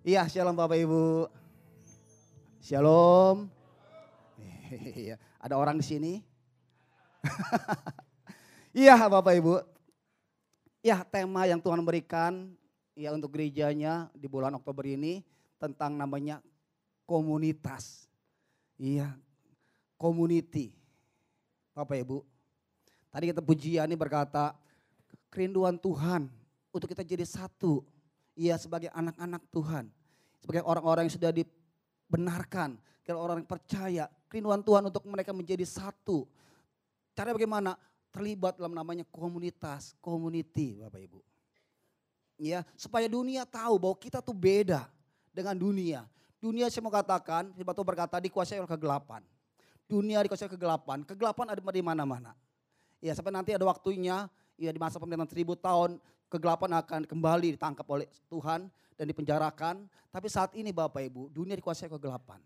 Iya, shalom Bapak Ibu. Shalom. Iya, ada orang di sini. Iya, Bapak Ibu. Ya, tema yang Tuhan berikan ya untuk gerejanya di bulan Oktober ini tentang namanya komunitas. Iya, community. Bapak Ibu. Tadi kita pujian ini berkata kerinduan Tuhan untuk kita jadi satu. Iya sebagai anak-anak Tuhan. Sebagai orang-orang yang sudah dibenarkan. Kalau orang yang percaya. Kerinduan Tuhan untuk mereka menjadi satu. Cara bagaimana? Terlibat dalam namanya komunitas, community Bapak Ibu. Ya, supaya dunia tahu bahwa kita tuh beda dengan dunia. Dunia saya mau katakan, Firman Tuhan berkata dikuasai oleh kegelapan. Dunia dikuasai kegelapan, kegelapan ada di mana-mana. Ya sampai nanti ada waktunya, ya di masa pemerintahan seribu tahun, kegelapan akan kembali ditangkap oleh Tuhan dan dipenjarakan. Tapi saat ini Bapak Ibu, dunia dikuasai kegelapan.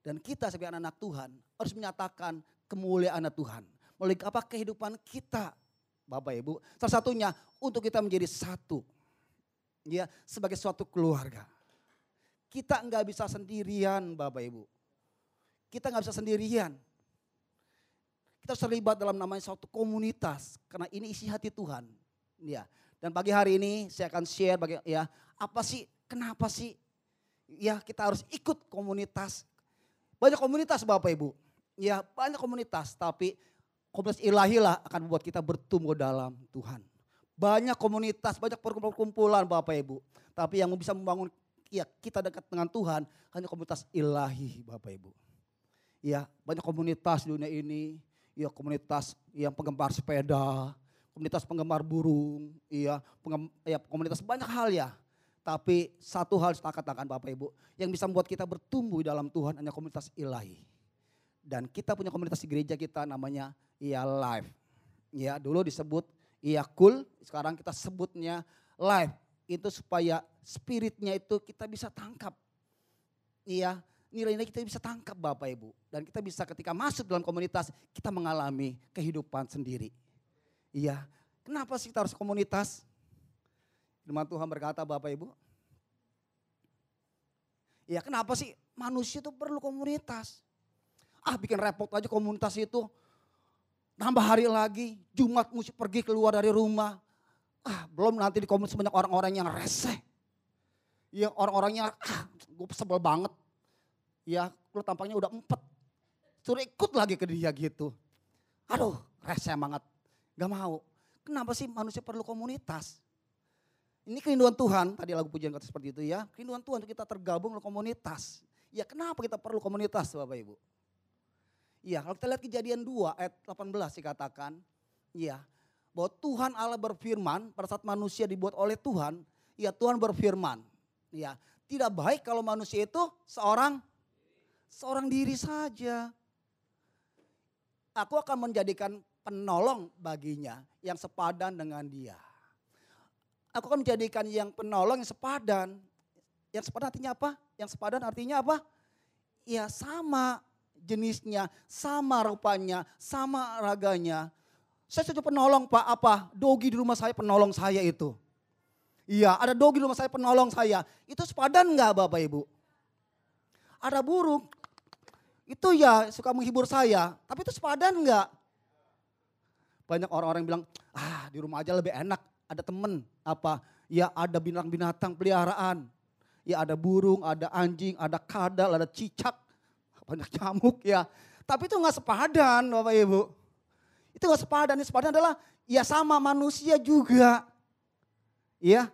Dan kita sebagai anak-anak Tuhan harus menyatakan kemuliaan Tuhan. Melalui apa kehidupan kita Bapak Ibu. Salah satunya untuk kita menjadi satu. Ya, sebagai suatu keluarga. Kita enggak bisa sendirian Bapak Ibu. Kita enggak bisa sendirian. Kita terlibat dalam namanya suatu komunitas. Karena ini isi hati Tuhan. Ya, dan pagi hari ini saya akan share bagi ya apa sih kenapa sih ya kita harus ikut komunitas. Banyak komunitas Bapak Ibu. Ya banyak komunitas tapi komunitas ilahi lah akan membuat kita bertumbuh dalam Tuhan. Banyak komunitas, banyak perkumpulan Bapak Ibu. Tapi yang bisa membangun ya kita dekat dengan Tuhan hanya komunitas ilahi Bapak Ibu. Ya banyak komunitas di dunia ini. Ya komunitas yang penggemar sepeda, komunitas penggemar burung, iya, penggem, ya komunitas banyak hal ya. Tapi satu hal saya katakan Bapak Ibu, yang bisa membuat kita bertumbuh dalam Tuhan hanya komunitas ilahi. Dan kita punya komunitas di gereja kita namanya Ia Life. Ya, dulu disebut Ia Cool, sekarang kita sebutnya Life. Itu supaya spiritnya itu kita bisa tangkap. Iya, nilai-nilai kita bisa tangkap Bapak Ibu. Dan kita bisa ketika masuk dalam komunitas, kita mengalami kehidupan sendiri. Iya, kenapa sih kita harus komunitas? Firman Tuhan berkata Bapak Ibu. Iya kenapa sih manusia itu perlu komunitas? Ah bikin repot aja komunitas itu. Nambah hari lagi, Jumat mesti pergi keluar dari rumah. Ah belum nanti di komunitas banyak orang-orang yang reseh. Iya orang-orangnya ah gue sebel banget. Ya lu tampaknya udah empat. Suruh ikut lagi ke dia gitu. Aduh reseh banget. Gak mau. Kenapa sih manusia perlu komunitas? Ini kerinduan Tuhan, tadi lagu pujian kata seperti itu ya. Kerinduan Tuhan untuk kita tergabung dalam komunitas. Ya kenapa kita perlu komunitas Bapak Ibu? Ya kalau kita lihat kejadian 2 ayat 18 dikatakan. Ya bahwa Tuhan Allah berfirman pada saat manusia dibuat oleh Tuhan. Ya Tuhan berfirman. Ya tidak baik kalau manusia itu seorang seorang diri saja. Aku akan menjadikan penolong baginya yang sepadan dengan dia. Aku akan menjadikan yang penolong yang sepadan. Yang sepadan artinya apa? Yang sepadan artinya apa? Ya sama jenisnya, sama rupanya, sama raganya. Saya sudah penolong pak apa? Dogi di rumah saya penolong saya itu. Iya ada dogi di rumah saya penolong saya. Itu sepadan enggak Bapak Ibu? Ada burung, itu ya suka menghibur saya. Tapi itu sepadan enggak? Banyak orang-orang yang bilang, ah di rumah aja lebih enak, ada temen, apa, ya ada binatang-binatang peliharaan. Ya ada burung, ada anjing, ada kadal, ada cicak, banyak nyamuk ya. Tapi itu nggak sepadan Bapak Ibu. Itu nggak sepadan, ini sepadan adalah ya sama manusia juga. Ya,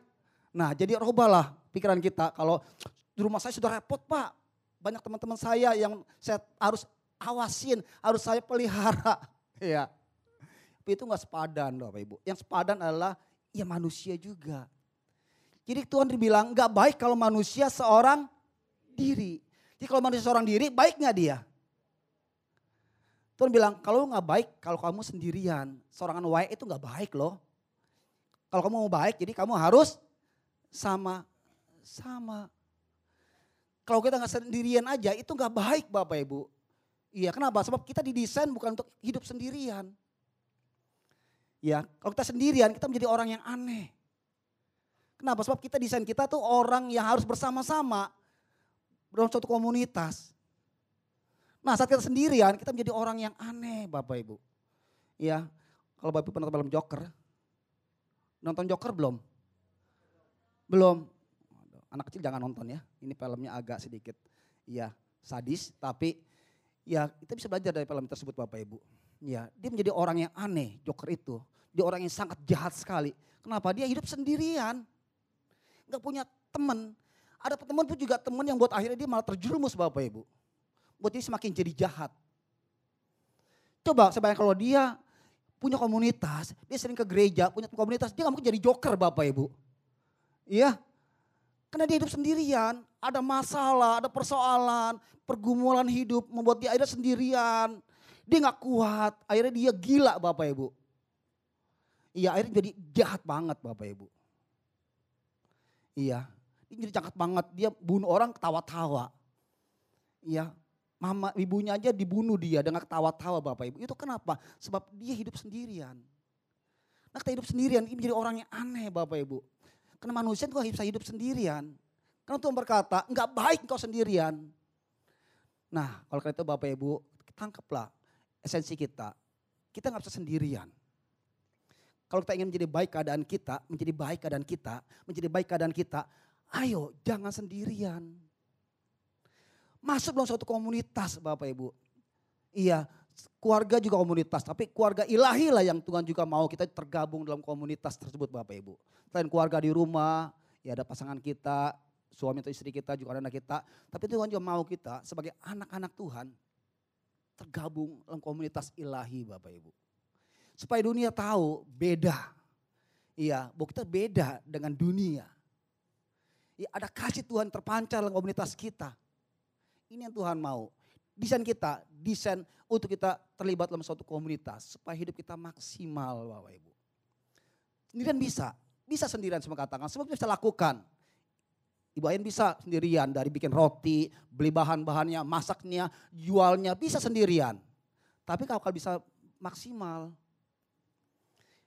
nah jadi robalah pikiran kita kalau di rumah saya sudah repot pak. Banyak teman-teman saya yang saya harus awasin, harus saya pelihara. Ya, itu nggak sepadan Bapak Ibu. Yang sepadan adalah ya manusia juga. Jadi Tuhan dibilang nggak baik kalau manusia seorang diri. Jadi kalau manusia seorang diri baik nggak dia? Tuhan bilang kalau nggak baik kalau kamu sendirian. Seorang wae itu nggak baik loh. Kalau kamu mau baik jadi kamu harus sama sama. Kalau kita nggak sendirian aja itu nggak baik Bapak Ibu. Iya kenapa? Sebab kita didesain bukan untuk hidup sendirian. Ya, kalau kita sendirian kita menjadi orang yang aneh. Kenapa? Sebab kita desain kita tuh orang yang harus bersama-sama dalam suatu komunitas. Nah saat kita sendirian kita menjadi orang yang aneh Bapak Ibu. Ya, kalau Bapak Ibu pernah nonton film Joker, nonton Joker belum? Belum. Anak kecil jangan nonton ya, ini filmnya agak sedikit ya sadis tapi ya kita bisa belajar dari film tersebut Bapak Ibu. Ya, dia menjadi orang yang aneh, Joker itu. Dia orang yang sangat jahat sekali. Kenapa? Dia hidup sendirian nggak punya teman. Ada teman pun juga teman yang buat akhirnya dia malah terjerumus Bapak Ibu. Buat dia semakin jadi jahat. Coba sebanyak kalau dia punya komunitas, dia sering ke gereja, punya komunitas, dia gak mungkin jadi joker Bapak Ibu. Iya, karena dia hidup sendirian, ada masalah, ada persoalan, pergumulan hidup membuat dia akhirnya sendirian. Dia gak kuat, akhirnya dia gila Bapak Ibu. Iya akhirnya jadi jahat banget Bapak Ibu. Iya, dia jadi cakap banget. Dia bunuh orang ketawa-tawa. Iya, mama ibunya aja dibunuh dia dengan ketawa-tawa Bapak Ibu. Itu kenapa? Sebab dia hidup sendirian. Nah kita hidup sendirian, ini menjadi orang yang aneh Bapak Ibu. Karena manusia itu bisa hidup sendirian. Karena Tuhan berkata, enggak baik kau sendirian. Nah kalau itu Bapak Ibu, tangkaplah esensi kita. Kita nggak bisa sendirian. Kalau kita ingin menjadi baik keadaan kita, menjadi baik keadaan kita, menjadi baik keadaan kita, ayo jangan sendirian. Masuk dalam suatu komunitas Bapak Ibu. Iya, keluarga juga komunitas, tapi keluarga ilahi lah yang Tuhan juga mau kita tergabung dalam komunitas tersebut Bapak Ibu. Selain keluarga di rumah, ya ada pasangan kita, suami atau istri kita, juga anak kita. Tapi Tuhan juga mau kita sebagai anak-anak Tuhan tergabung dalam komunitas ilahi Bapak Ibu. Supaya dunia tahu beda. Iya, bahwa kita beda dengan dunia. Ya, ada kasih Tuhan terpancar dalam komunitas kita. Ini yang Tuhan mau. Desain kita, desain untuk kita terlibat dalam suatu komunitas. Supaya hidup kita maksimal Bapak Ibu. Sendirian bisa, bisa sendirian semua katakan. Semua bisa lakukan. Ibu Ayan bisa sendirian dari bikin roti, beli bahan-bahannya, masaknya, jualnya, bisa sendirian. Tapi kalau bisa maksimal,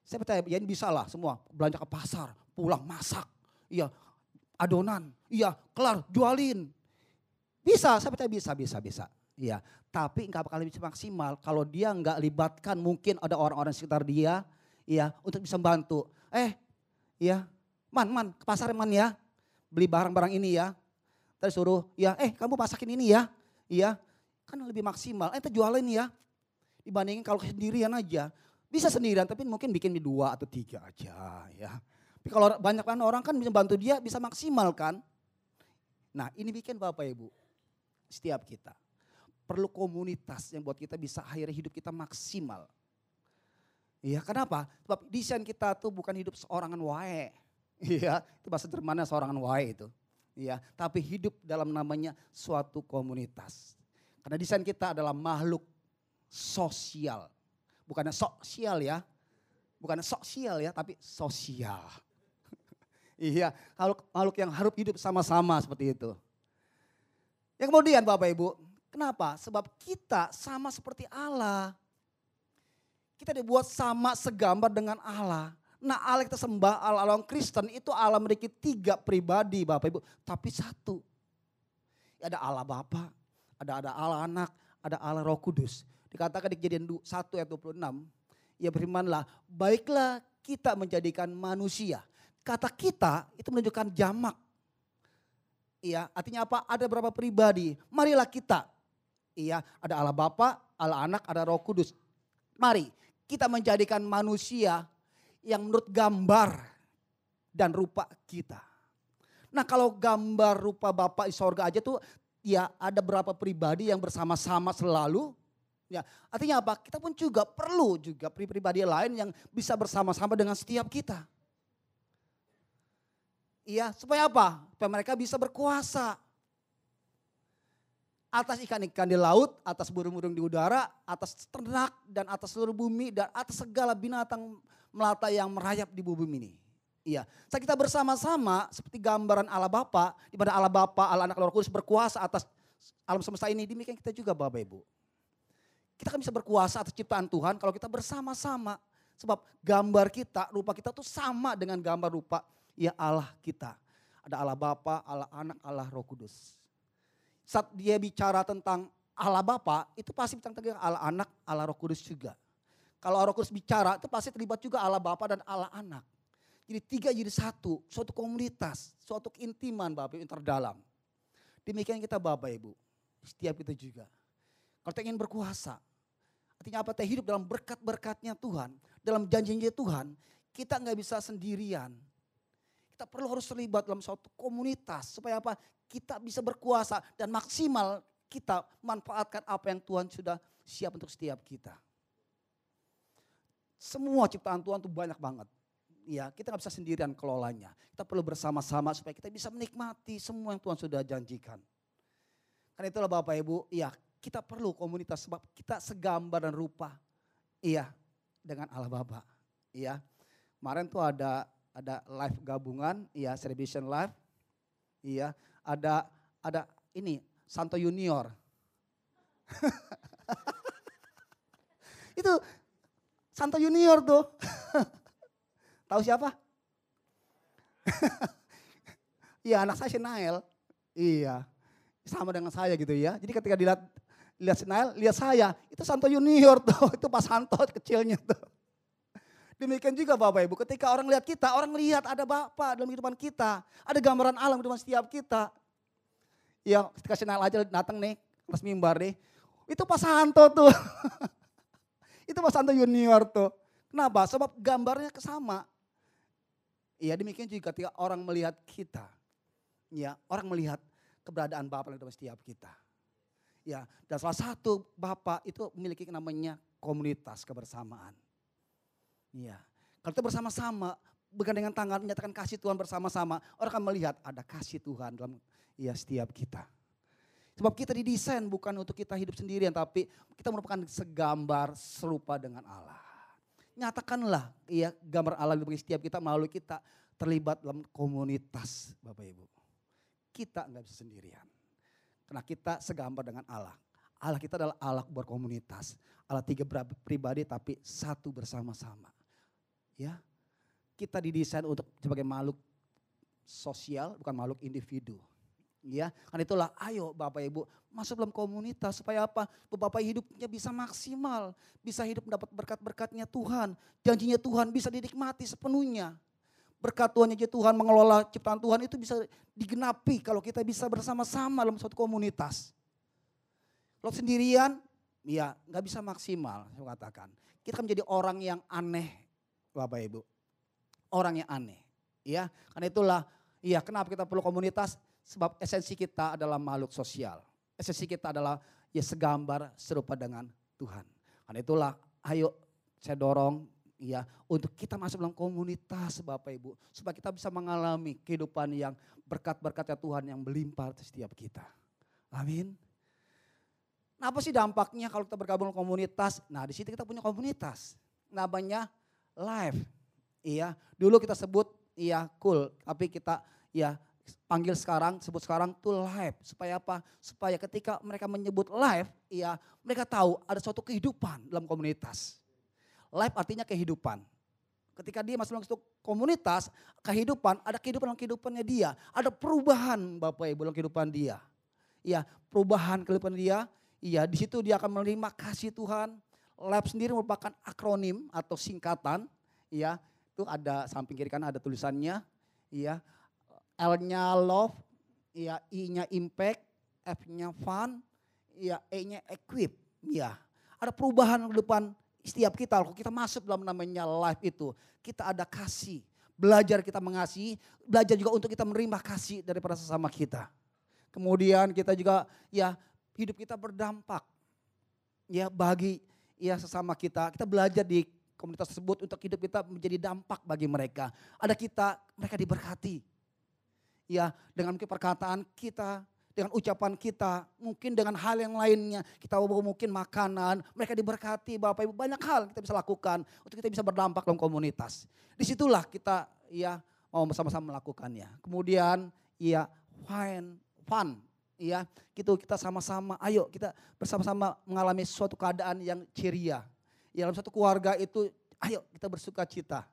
saya percaya ya ini bisa lah semua belanja ke pasar, pulang masak, iya adonan, iya kelar jualin. Bisa, saya percaya bisa, bisa, bisa. Iya, tapi nggak bakal bisa maksimal kalau dia nggak libatkan mungkin ada orang-orang sekitar dia, iya untuk bisa membantu. Eh, iya, man, man ke pasar man ya, beli barang-barang ini ya. Terus suruh, ya, eh kamu masakin ini ya, iya, kan lebih maksimal. Eh, kita jualin ya, dibandingin kalau sendirian aja. Bisa sendirian tapi mungkin bikin dua atau tiga aja ya. Tapi kalau banyak kan orang kan bisa bantu dia bisa maksimal kan. Nah ini bikin Bapak Ibu setiap kita. Perlu komunitas yang buat kita bisa akhirnya hidup kita maksimal. Iya kenapa? Sebab desain kita tuh bukan hidup seorangan wae. Iya itu bahasa Jermannya seorangan wae itu. Iya tapi hidup dalam namanya suatu komunitas. Karena desain kita adalah makhluk sosial. Bukan sosial ya. Bukan sosial ya, tapi sosial. iya, kalau makhluk yang harus hidup sama-sama seperti itu. Yang kemudian Bapak Ibu, kenapa? Sebab kita sama seperti Allah. Kita dibuat sama segambar dengan Allah. Nah Allah kita sembah, Allah, Allah Kristen itu Allah memiliki tiga pribadi Bapak Ibu. Tapi satu. Ada Allah Bapa, ada ada Allah Anak, ada Allah Roh Kudus. Dikatakan di kejadian 1 ayat 26. Ya berimanlah, baiklah kita menjadikan manusia. Kata kita itu menunjukkan jamak. Iya, artinya apa? Ada berapa pribadi. Marilah kita. Iya, ada Allah Bapa, Allah Anak, ada Roh Kudus. Mari kita menjadikan manusia yang menurut gambar dan rupa kita. Nah kalau gambar rupa Bapak di sorga aja tuh ya ada berapa pribadi yang bersama-sama selalu Ya, artinya apa? Kita pun juga perlu juga pribadi lain yang bisa bersama-sama dengan setiap kita. Iya, supaya apa? Supaya mereka bisa berkuasa. Atas ikan-ikan di laut, atas burung-burung di udara, atas ternak dan atas seluruh bumi dan atas segala binatang melata yang merayap di bumi ini. Iya, saat kita bersama-sama seperti gambaran Allah Bapa, di mana Allah Bapa, Allah Anak, Allah Kudus berkuasa atas alam semesta ini, demikian kita juga Bapak Ibu. Kita kan bisa berkuasa atas ciptaan Tuhan kalau kita bersama-sama. Sebab gambar kita, rupa kita tuh sama dengan gambar rupa Ya Allah kita. Ada Allah Bapa, Allah Anak, Allah Roh Kudus. Saat dia bicara tentang Allah Bapa, itu pasti tentang Allah Anak, Allah Roh Kudus juga. Kalau Roh Kudus bicara, itu pasti terlibat juga Allah Bapa dan Allah Anak. Jadi tiga jadi satu, suatu komunitas, suatu keintiman Bapak Ibu yang terdalam. Demikian kita Bapak Ibu, setiap kita juga. Kalau kita ingin berkuasa, artinya apa? Kita hidup dalam berkat-berkatnya Tuhan, dalam janjinya Tuhan, kita nggak bisa sendirian. Kita perlu harus terlibat dalam suatu komunitas supaya apa? Kita bisa berkuasa dan maksimal kita manfaatkan apa yang Tuhan sudah siap untuk setiap kita. Semua ciptaan Tuhan itu banyak banget. Ya, kita nggak bisa sendirian kelolanya. Kita perlu bersama-sama supaya kita bisa menikmati semua yang Tuhan sudah janjikan. Karena itulah Bapak Ibu, ya kita perlu komunitas sebab kita segambar dan rupa. Iya, dengan Allah Bapa. Iya. Kemarin tuh ada ada live gabungan, iya, celebration live. Iya, ada ada ini Santo Junior. Itu Santo Junior tuh. Tahu siapa? Iya anak saya si Nael. Iya. Sama dengan saya gitu ya. Jadi ketika dilihat lihat si Nael, lihat saya. Itu Santo Junior tuh. Itu Pak Santo kecilnya tuh. Demikian juga Bapak Ibu. Ketika orang lihat kita, orang lihat ada Bapak dalam kehidupan kita. Ada gambaran alam di depan setiap kita. Ya ketika si Nael aja datang nih, kelas mimbar nih. Itu Pak Santo tuh. itu Pak Santo Junior tuh. Kenapa? Sebab gambarnya kesama. Iya demikian juga ketika orang melihat kita. Ya, orang melihat keberadaan Bapak dalam setiap kita. Ya, dan salah satu Bapak itu memiliki namanya komunitas kebersamaan. Ya, kalau kita bersama-sama, bergandengan tangan menyatakan kasih Tuhan bersama-sama, orang akan melihat ada kasih Tuhan dalam ya setiap kita. Sebab kita didesain bukan untuk kita hidup sendirian, tapi kita merupakan segambar serupa dengan Allah nyatakanlah ya gambar Allah bagi setiap kita melalui kita terlibat dalam komunitas Bapak Ibu. Kita nggak bisa sendirian. Karena kita segambar dengan Allah. Allah kita adalah Allah berkomunitas. Allah tiga pribadi tapi satu bersama-sama. Ya, kita didesain untuk sebagai makhluk sosial bukan makhluk individu. Ya, kan itulah ayo Bapak Ibu masuk dalam komunitas supaya apa? Bapak hidupnya bisa maksimal, bisa hidup mendapat berkat-berkatnya Tuhan, janjinya Tuhan bisa dinikmati sepenuhnya. Berkat Tuhan aja Tuhan mengelola ciptaan Tuhan itu bisa digenapi kalau kita bisa bersama-sama dalam suatu komunitas. Kalau sendirian, ya nggak bisa maksimal saya katakan. Kita akan menjadi orang yang aneh Bapak Ibu. Orang yang aneh. Ya, karena itulah, iya kenapa kita perlu komunitas? Sebab esensi kita adalah makhluk sosial. Esensi kita adalah ya segambar serupa dengan Tuhan. Karena itulah ayo saya dorong ya untuk kita masuk dalam komunitas Bapak Ibu. Supaya kita bisa mengalami kehidupan yang berkat-berkatnya Tuhan yang melimpah setiap kita. Amin. Nah apa sih dampaknya kalau kita bergabung dalam komunitas? Nah di situ kita punya komunitas. Namanya live. Iya, dulu kita sebut iya cool, tapi kita ya panggil sekarang, sebut sekarang tuh live. Supaya apa? Supaya ketika mereka menyebut live, ya mereka tahu ada suatu kehidupan dalam komunitas. Live artinya kehidupan. Ketika dia masuk dalam komunitas, kehidupan, ada kehidupan dalam kehidupannya dia. Ada perubahan Bapak Ibu dalam kehidupan dia. Ya, perubahan kehidupan dia. Iya, di situ dia akan menerima kasih Tuhan. Live sendiri merupakan akronim atau singkatan. Ya, itu ada samping kiri kanan ada tulisannya. Iya, L-nya love, ya I-nya impact, F-nya fun, ya E-nya equip. Ya, ada perubahan di depan setiap kita. Kalau kita masuk dalam namanya life itu, kita ada kasih. Belajar kita mengasihi, belajar juga untuk kita menerima kasih daripada sesama kita. Kemudian kita juga ya hidup kita berdampak ya bagi ya sesama kita. Kita belajar di komunitas tersebut untuk hidup kita menjadi dampak bagi mereka. Ada kita, mereka diberkati ya dengan perkataan kita, dengan ucapan kita, mungkin dengan hal yang lainnya. Kita mungkin makanan, mereka diberkati Bapak Ibu. Banyak hal kita bisa lakukan untuk kita bisa berdampak dalam komunitas. Di situlah kita ya mau bersama-sama melakukannya. Kemudian ya fun, fun ya gitu kita sama-sama ayo kita bersama-sama mengalami suatu keadaan yang ceria. Ya, dalam satu keluarga itu ayo kita bersuka cita.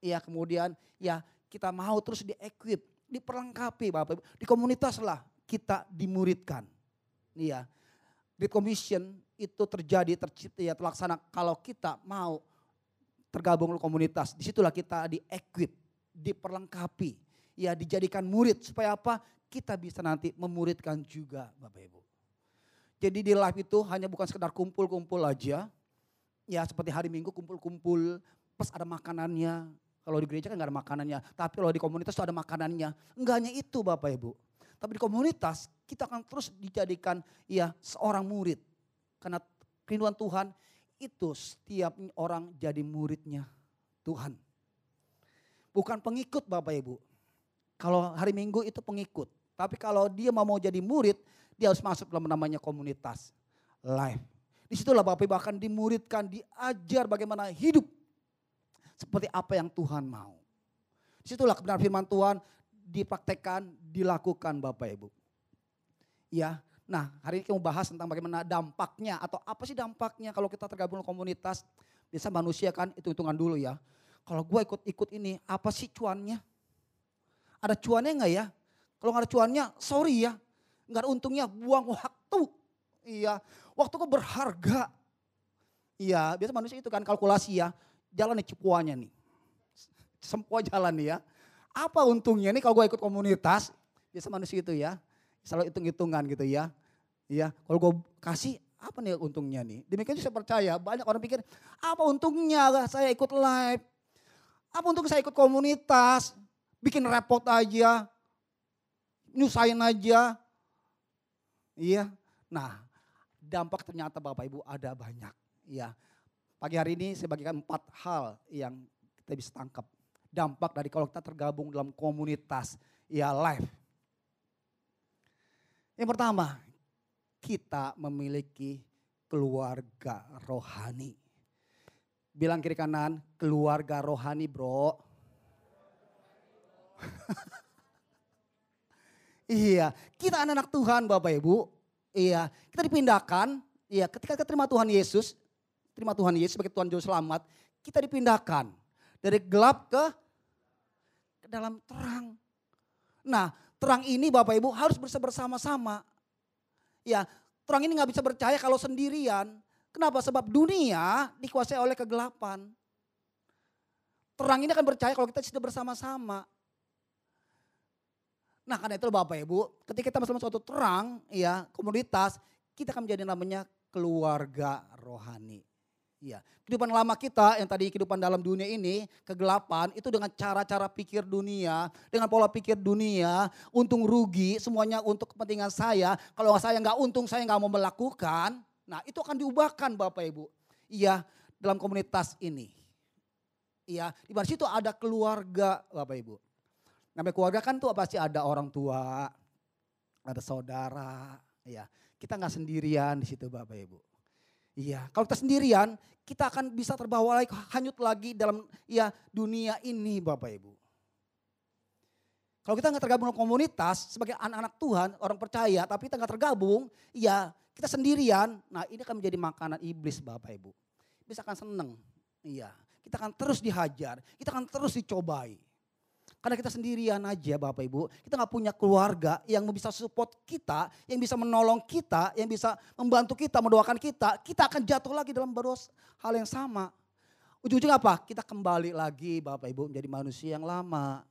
Ya kemudian ya kita mau terus di-equip, diperlengkapi Bapak. Di komunitas lah kita dimuridkan. Iya. Great Commission itu terjadi, tercipta, ya terlaksana kalau kita mau tergabung ke komunitas. Di situlah kita di-equip, diperlengkapi, ya dijadikan murid. Supaya apa? Kita bisa nanti memuridkan juga Bapak Ibu. Jadi di live itu hanya bukan sekedar kumpul-kumpul aja. Ya seperti hari Minggu kumpul-kumpul, plus ada makanannya. Kalau di gereja kan gak ada makanannya. Tapi kalau di komunitas itu ada makanannya. Enggak hanya itu Bapak Ibu. Tapi di komunitas kita akan terus dijadikan ya seorang murid. Karena kerinduan Tuhan itu setiap orang jadi muridnya Tuhan. Bukan pengikut Bapak Ibu. Kalau hari Minggu itu pengikut. Tapi kalau dia mau jadi murid, dia harus masuk dalam namanya komunitas. Life. Di situlah Bapak Ibu akan dimuridkan, diajar bagaimana hidup seperti apa yang Tuhan mau. Di situlah kebenaran firman Tuhan dipraktekkan, dilakukan Bapak Ibu. Ya, nah hari ini kita mau bahas tentang bagaimana dampaknya atau apa sih dampaknya kalau kita tergabung di komunitas. Biasa manusia kan itu hitungan dulu ya. Kalau gue ikut-ikut ini apa sih cuannya? Ada cuannya enggak ya? Kalau nggak ada cuannya sorry ya. Nggak ada untungnya buang waktu. Iya, waktu kok berharga. Iya, biasa manusia itu kan kalkulasi ya. Jalan nih cipuannya nih. Semua jalan nih ya apa untungnya nih kalau gue ikut komunitas? Biasa manusia itu ya, selalu hitung-hitungan gitu ya. Iya, kalau gue kasih apa nih untungnya nih? Demikian saya percaya banyak orang pikir apa untungnya saya ikut live? Apa untung saya ikut komunitas? Bikin repot aja, nyusahin aja. Iya, nah dampak ternyata Bapak Ibu ada banyak. Iya, pagi hari ini saya bagikan empat hal yang kita bisa tangkap dampak dari kalau kita tergabung dalam komunitas ya live. Yang pertama, kita memiliki keluarga rohani. Bilang kiri kanan, keluarga rohani bro. iya, kita anak-anak Tuhan Bapak Ibu. Iya, kita dipindahkan. Iya, ketika kita terima Tuhan Yesus, terima Tuhan Yesus sebagai Tuhan Juru Selamat, kita dipindahkan dari gelap ke dalam terang. Nah, terang ini Bapak Ibu harus bersama-sama. Ya, terang ini nggak bisa percaya kalau sendirian. Kenapa? Sebab dunia dikuasai oleh kegelapan. Terang ini akan percaya kalau kita sudah bersama-sama. Nah karena itu Bapak Ibu, ketika kita bersama suatu terang, ya komunitas, kita akan menjadi namanya keluarga rohani. Iya, kehidupan lama kita yang tadi kehidupan dalam dunia ini, kegelapan itu dengan cara-cara pikir dunia, dengan pola pikir dunia, untung rugi, semuanya untuk kepentingan saya. Kalau saya nggak untung, saya nggak mau melakukan. Nah itu akan diubahkan Bapak Ibu. Iya, dalam komunitas ini. Iya, di mana situ ada keluarga Bapak Ibu. Namanya keluarga kan tuh pasti ada orang tua, ada saudara. Ya, kita nggak sendirian di situ Bapak Ibu. Iya, kalau kita sendirian, kita akan bisa terbawa lagi, hanyut lagi dalam ya dunia ini Bapak Ibu. Kalau kita nggak tergabung dengan komunitas sebagai anak-anak Tuhan, orang percaya, tapi kita nggak tergabung, ya kita sendirian, nah ini akan menjadi makanan iblis Bapak Ibu. Bisa akan seneng, iya. Kita akan terus dihajar, kita akan terus dicobai. Karena kita sendirian aja Bapak Ibu. Kita gak punya keluarga yang bisa support kita, yang bisa menolong kita, yang bisa membantu kita, mendoakan kita. Kita akan jatuh lagi dalam baros hal yang sama. Ujung-ujung apa? Kita kembali lagi Bapak Ibu menjadi manusia yang lama.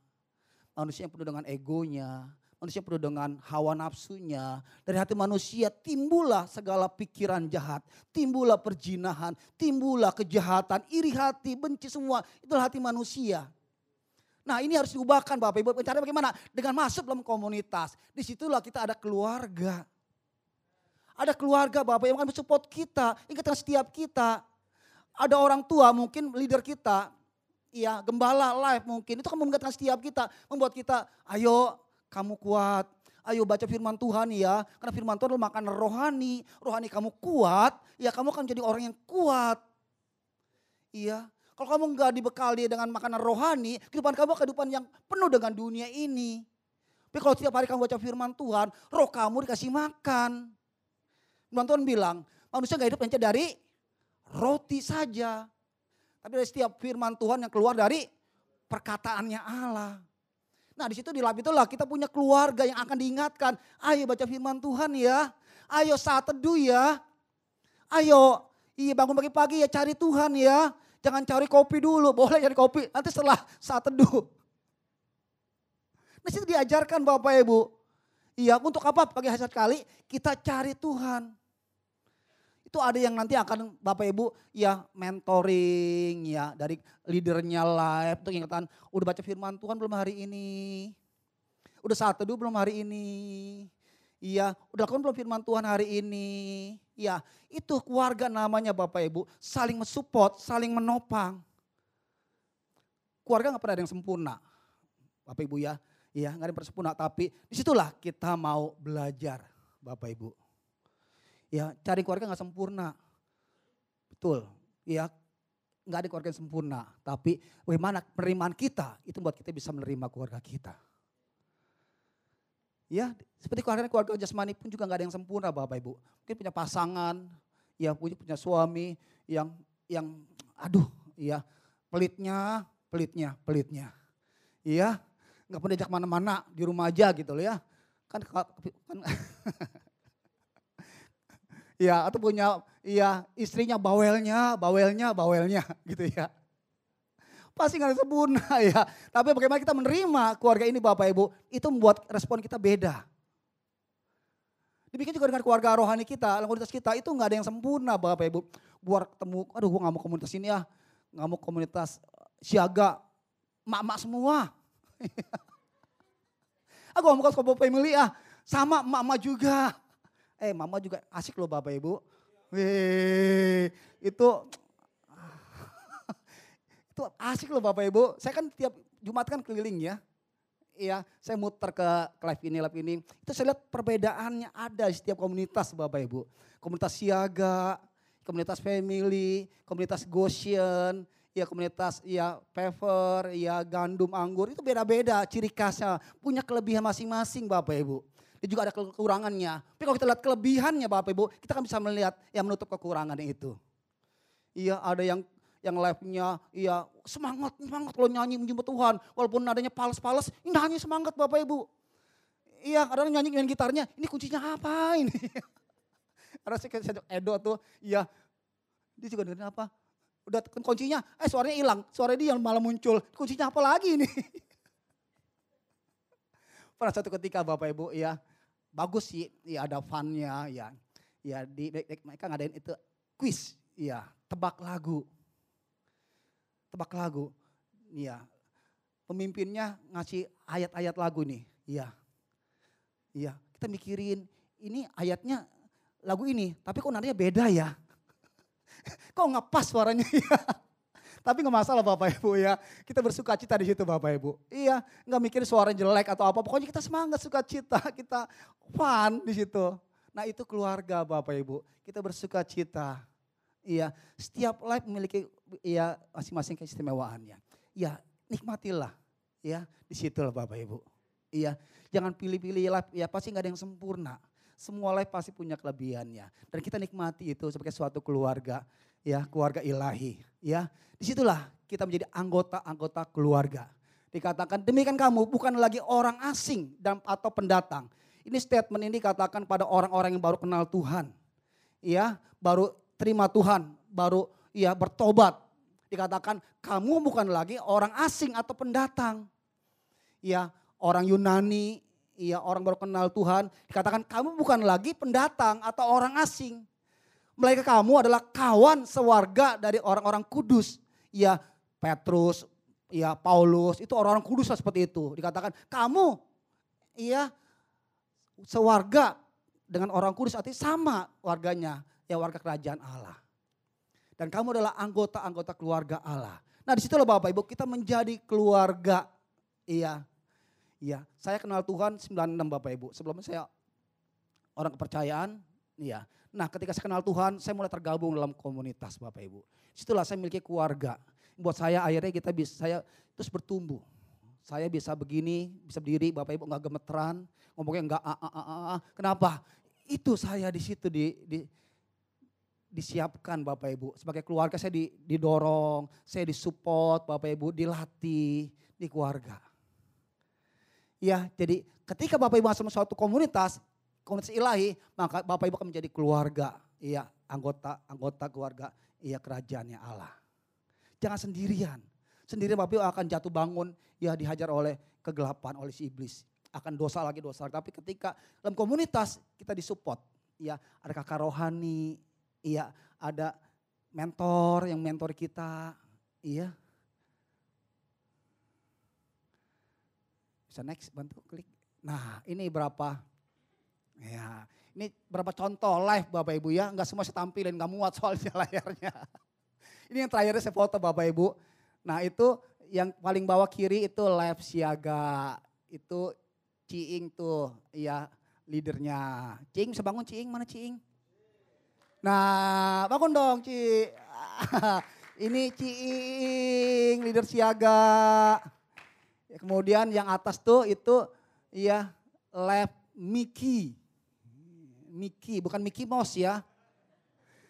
Manusia yang penuh dengan egonya, manusia penuh dengan hawa nafsunya. Dari hati manusia timbullah segala pikiran jahat, timbullah perjinahan, timbullah kejahatan, iri hati, benci semua. Itulah hati manusia. Nah ini harus diubahkan Bapak Ibu. Cara bagaimana? Dengan masuk dalam komunitas. Di situlah kita ada keluarga. Ada keluarga Bapak yang akan support kita. Ingatkan setiap kita. Ada orang tua mungkin leader kita. Ya gembala live mungkin. Itu akan mengingatkan setiap kita. Membuat kita ayo kamu kuat. Ayo baca firman Tuhan ya. Karena firman Tuhan adalah makanan rohani. Rohani kamu kuat. Ya kamu akan jadi orang yang kuat. Iya. Kalau kamu nggak dibekali dengan makanan rohani, kehidupan kamu kehidupan yang penuh dengan dunia ini. Tapi kalau setiap hari kamu baca firman Tuhan, roh kamu dikasih makan. Firman Tuhan bilang, manusia gak hidup hanya dari roti saja. Tapi dari setiap firman Tuhan yang keluar dari perkataannya Allah. Nah di situ di lab itulah kita punya keluarga yang akan diingatkan. Ayo baca firman Tuhan ya. Ayo saat teduh ya. Ayo iya bangun pagi-pagi ya cari Tuhan ya. Jangan cari kopi dulu, boleh cari kopi. Nanti setelah saat teduh. Nah situ diajarkan Bapak Ibu. Iya untuk apa pagi hari kali kita cari Tuhan. Itu ada yang nanti akan Bapak Ibu ya mentoring ya dari leadernya live untuk ingatan udah baca firman Tuhan belum hari ini. Udah saat teduh belum hari ini. Iya, udah lakukan belum firman Tuhan hari ini. Ya, itu keluarga namanya Bapak Ibu, saling mensupport, saling menopang. Keluarga nggak pernah ada yang sempurna. Bapak Ibu ya, ya nggak ada yang sempurna, tapi di situlah kita mau belajar Bapak Ibu. Ya, cari keluarga nggak sempurna. Betul, ya nggak ada keluarga yang sempurna. Tapi bagaimana penerimaan kita, itu buat kita bisa menerima keluarga kita. Ya, seperti keluarga keluarga jasmani pun juga nggak ada yang sempurna Bapak Ibu. Mungkin punya pasangan, ya punya punya suami yang yang aduh, ya pelitnya, pelitnya, pelitnya. Iya, nggak pernah diajak mana-mana di rumah aja gitu loh ya. Kan, kan ya atau punya ya istrinya bawelnya, bawelnya, bawelnya gitu ya. Pasti nggak sempurna ya. Tapi bagaimana kita menerima keluarga ini Bapak Ibu, itu membuat respon kita beda. Demikian juga dengan keluarga rohani kita, komunitas kita itu nggak ada yang sempurna Bapak Ibu. Buat ketemu, aduh gue gak mau komunitas ini ya, gak mau komunitas siaga, mak-mak semua. Aku mau ke family ah, sama mak-mak juga. Eh mama juga asik loh Bapak Ibu. Wih, itu itu asik loh Bapak Ibu. Saya kan tiap Jumat kan keliling ya. Iya, saya muter ke live ini, live ini. Itu saya lihat perbedaannya ada di setiap komunitas Bapak Ibu. Komunitas siaga, komunitas family, komunitas Goshen, ya komunitas ya Pever, ya gandum anggur itu beda-beda ciri khasnya, punya kelebihan masing-masing Bapak Ibu. Dan juga ada kekurangannya. Tapi kalau kita lihat kelebihannya Bapak Ibu, kita kan bisa melihat yang menutup kekurangannya itu. Iya, ada yang yang live-nya iya semangat, semangat kalau nyanyi menyembah Tuhan. Walaupun nadanya pales-pales, nyanyi semangat Bapak Ibu. Iya kadang nyanyi dengan gitarnya, ini kuncinya apa ini? Karena saya, Edo tuh, iya dia juga dengerin apa? Udah kuncinya, eh suaranya hilang, suara dia yang malah muncul. Kuncinya apa lagi ini? Pernah satu ketika Bapak Ibu, ya bagus sih, ya ada funnya, ya, ya di, di, di mereka ngadain itu quiz, ya tebak lagu tebak lagu. Iya. Pemimpinnya ngasih ayat-ayat lagu nih. Iya. Iya. Kita mikirin ini ayatnya lagu ini. Tapi kok nadanya beda ya. kok nggak pas suaranya ya. Tapi nggak masalah Bapak Ibu ya. Kita bersuka cita di situ Bapak Ibu. Iya, nggak mikir suara jelek atau apa. Pokoknya kita semangat suka cita, kita fun di situ. Nah itu keluarga Bapak Ibu. Kita bersuka cita. Iya, setiap life memiliki ya masing-masing keistimewaannya. Ya, nikmatilah. Ya, di situlah Bapak Ibu. Iya, jangan pilih-pilih life, ya pasti nggak ada yang sempurna. Semua life pasti punya kelebihannya. Dan kita nikmati itu sebagai suatu keluarga, ya keluarga ilahi. Ya, di situlah kita menjadi anggota-anggota keluarga. Dikatakan demikian kamu bukan lagi orang asing dan atau pendatang. Ini statement ini dikatakan pada orang-orang yang baru kenal Tuhan. Ya, baru terima Tuhan, baru ia bertobat. Dikatakan kamu bukan lagi orang asing atau pendatang. Ya, orang Yunani, ya orang baru kenal Tuhan. Dikatakan kamu bukan lagi pendatang atau orang asing. Mereka kamu adalah kawan sewarga dari orang-orang kudus. Ya, Petrus, ya Paulus, itu orang-orang kudus seperti itu. Dikatakan kamu, iya sewarga dengan orang kudus artinya sama warganya ya warga kerajaan Allah. Dan kamu adalah anggota-anggota keluarga Allah. Nah di situlah Bapak Ibu kita menjadi keluarga. Iya, iya. Saya kenal Tuhan 96 Bapak Ibu. Sebelumnya saya orang kepercayaan. Iya. Nah ketika saya kenal Tuhan saya mulai tergabung dalam komunitas Bapak Ibu. Di situlah saya memiliki keluarga. Buat saya akhirnya kita bisa, saya terus bertumbuh. Saya bisa begini, bisa berdiri, Bapak Ibu nggak gemeteran, ngomongnya nggak a a a a. Kenapa? Itu saya di situ di, di disiapkan Bapak Ibu. Sebagai keluarga saya didorong, saya disupport Bapak Ibu, dilatih di keluarga. Ya, jadi ketika Bapak Ibu masuk suatu komunitas, komunitas ilahi, maka Bapak Ibu akan menjadi keluarga, iya, anggota anggota keluarga, iya kerajaannya Allah. Jangan sendirian. Sendiri Bapak Ibu akan jatuh bangun, ya dihajar oleh kegelapan, oleh si iblis. Akan dosa lagi, dosa. Tapi ketika dalam komunitas kita disupport, ya ada kakak rohani, iya ada mentor yang mentor kita, iya Bisa next, bantu klik. Nah ini berapa, ya ini berapa contoh live Bapak Ibu ya. Enggak semua saya tampilin, gak muat soalnya layarnya. Ini yang terakhir saya foto Bapak Ibu. Nah itu yang paling bawah kiri itu live siaga. Itu Ciing tuh, ya leadernya. Ciing bisa bangun Ciing, mana Ciing? Nah bangun dong Ci. Ini Ciing, leader siaga. Kemudian yang atas tuh itu ya lab Mickey. Mickey, bukan Mickey Mouse ya.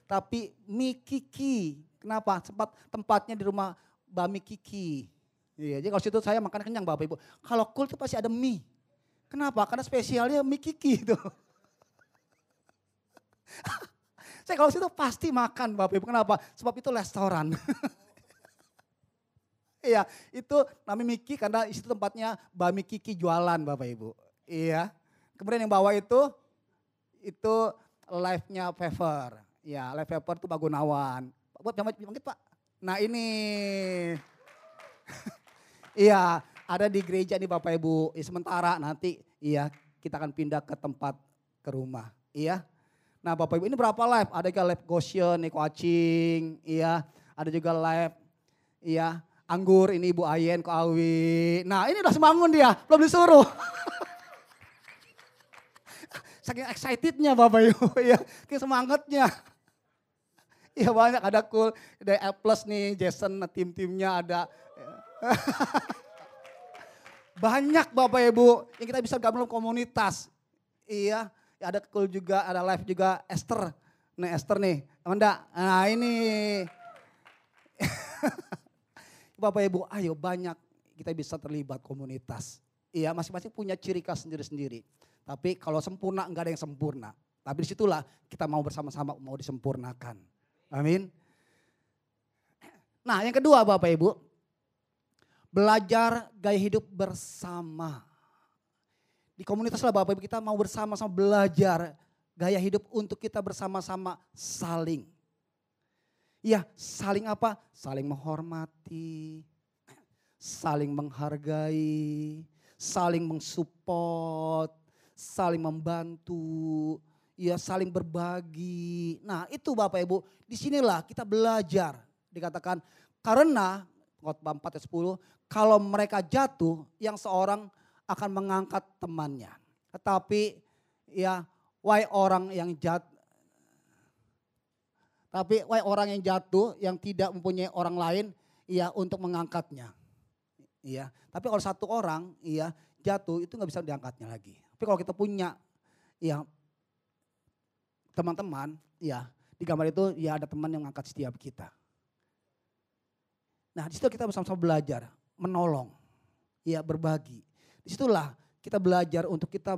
Tapi Mikiki. Kenapa? Tempat tempatnya di rumah Bami Kiki. Iya, jadi kalau situ saya makan kenyang Bapak Ibu. Kalau cool itu pasti ada mie. Kenapa? Karena spesialnya mie kiki itu. saya kalau situ pasti makan Bapak Ibu. Kenapa? Sebab itu restoran. Iya, itu namanya Miki karena itu tempatnya Bami Kiki jualan Bapak Ibu. Iya. Kemudian yang bawah itu itu live-nya Fever. Ya, live Fever itu Pak Gunawan. Buat jangan bangkit Pak. Nah ini. iya, ada di gereja nih Bapak Ibu. Ya, sementara nanti iya kita akan pindah ke tempat ke rumah. Iya. Nah Bapak Ibu ini berapa live? Ada juga live Goshen, Niko Acing, iya. Ada juga live, iya anggur ini Ibu Ayen, Ko Awi. Nah ini udah semangun dia, belum disuruh. Saking excitednya Bapak Ibu, ya, kayak semangatnya. Iya banyak, ada cool, ada A plus nih, Jason, tim-timnya ada. banyak Bapak Ibu yang kita bisa gabung komunitas. Iya, ada cool juga, ada live juga Esther. Nih Esther nih, Amanda. Nah ini. Bapak Ibu, ayo banyak kita bisa terlibat komunitas. Iya, masing-masing punya ciri khas sendiri-sendiri. Tapi kalau sempurna, enggak ada yang sempurna. Tapi di situlah kita mau bersama-sama mau disempurnakan. Amin. Nah yang kedua Bapak Ibu, belajar gaya hidup bersama. Di komunitas lah Bapak Ibu kita mau bersama-sama belajar gaya hidup untuk kita bersama-sama saling Ya saling apa? Saling menghormati, saling menghargai, saling mensupport, saling membantu, ya saling berbagi. Nah itu Bapak Ibu, di sinilah kita belajar. Dikatakan karena, khotbah 4 ayat 10, kalau mereka jatuh yang seorang akan mengangkat temannya. Tetapi ya, why orang yang jatuh, tapi orang yang jatuh yang tidak mempunyai orang lain ya untuk mengangkatnya. Iya. Tapi kalau satu orang iya jatuh itu nggak bisa diangkatnya lagi. Tapi kalau kita punya ya teman-teman ya di gambar itu ya ada teman yang mengangkat setiap kita. Nah di situ kita bersama-sama belajar, menolong, ya berbagi. Di situlah kita belajar untuk kita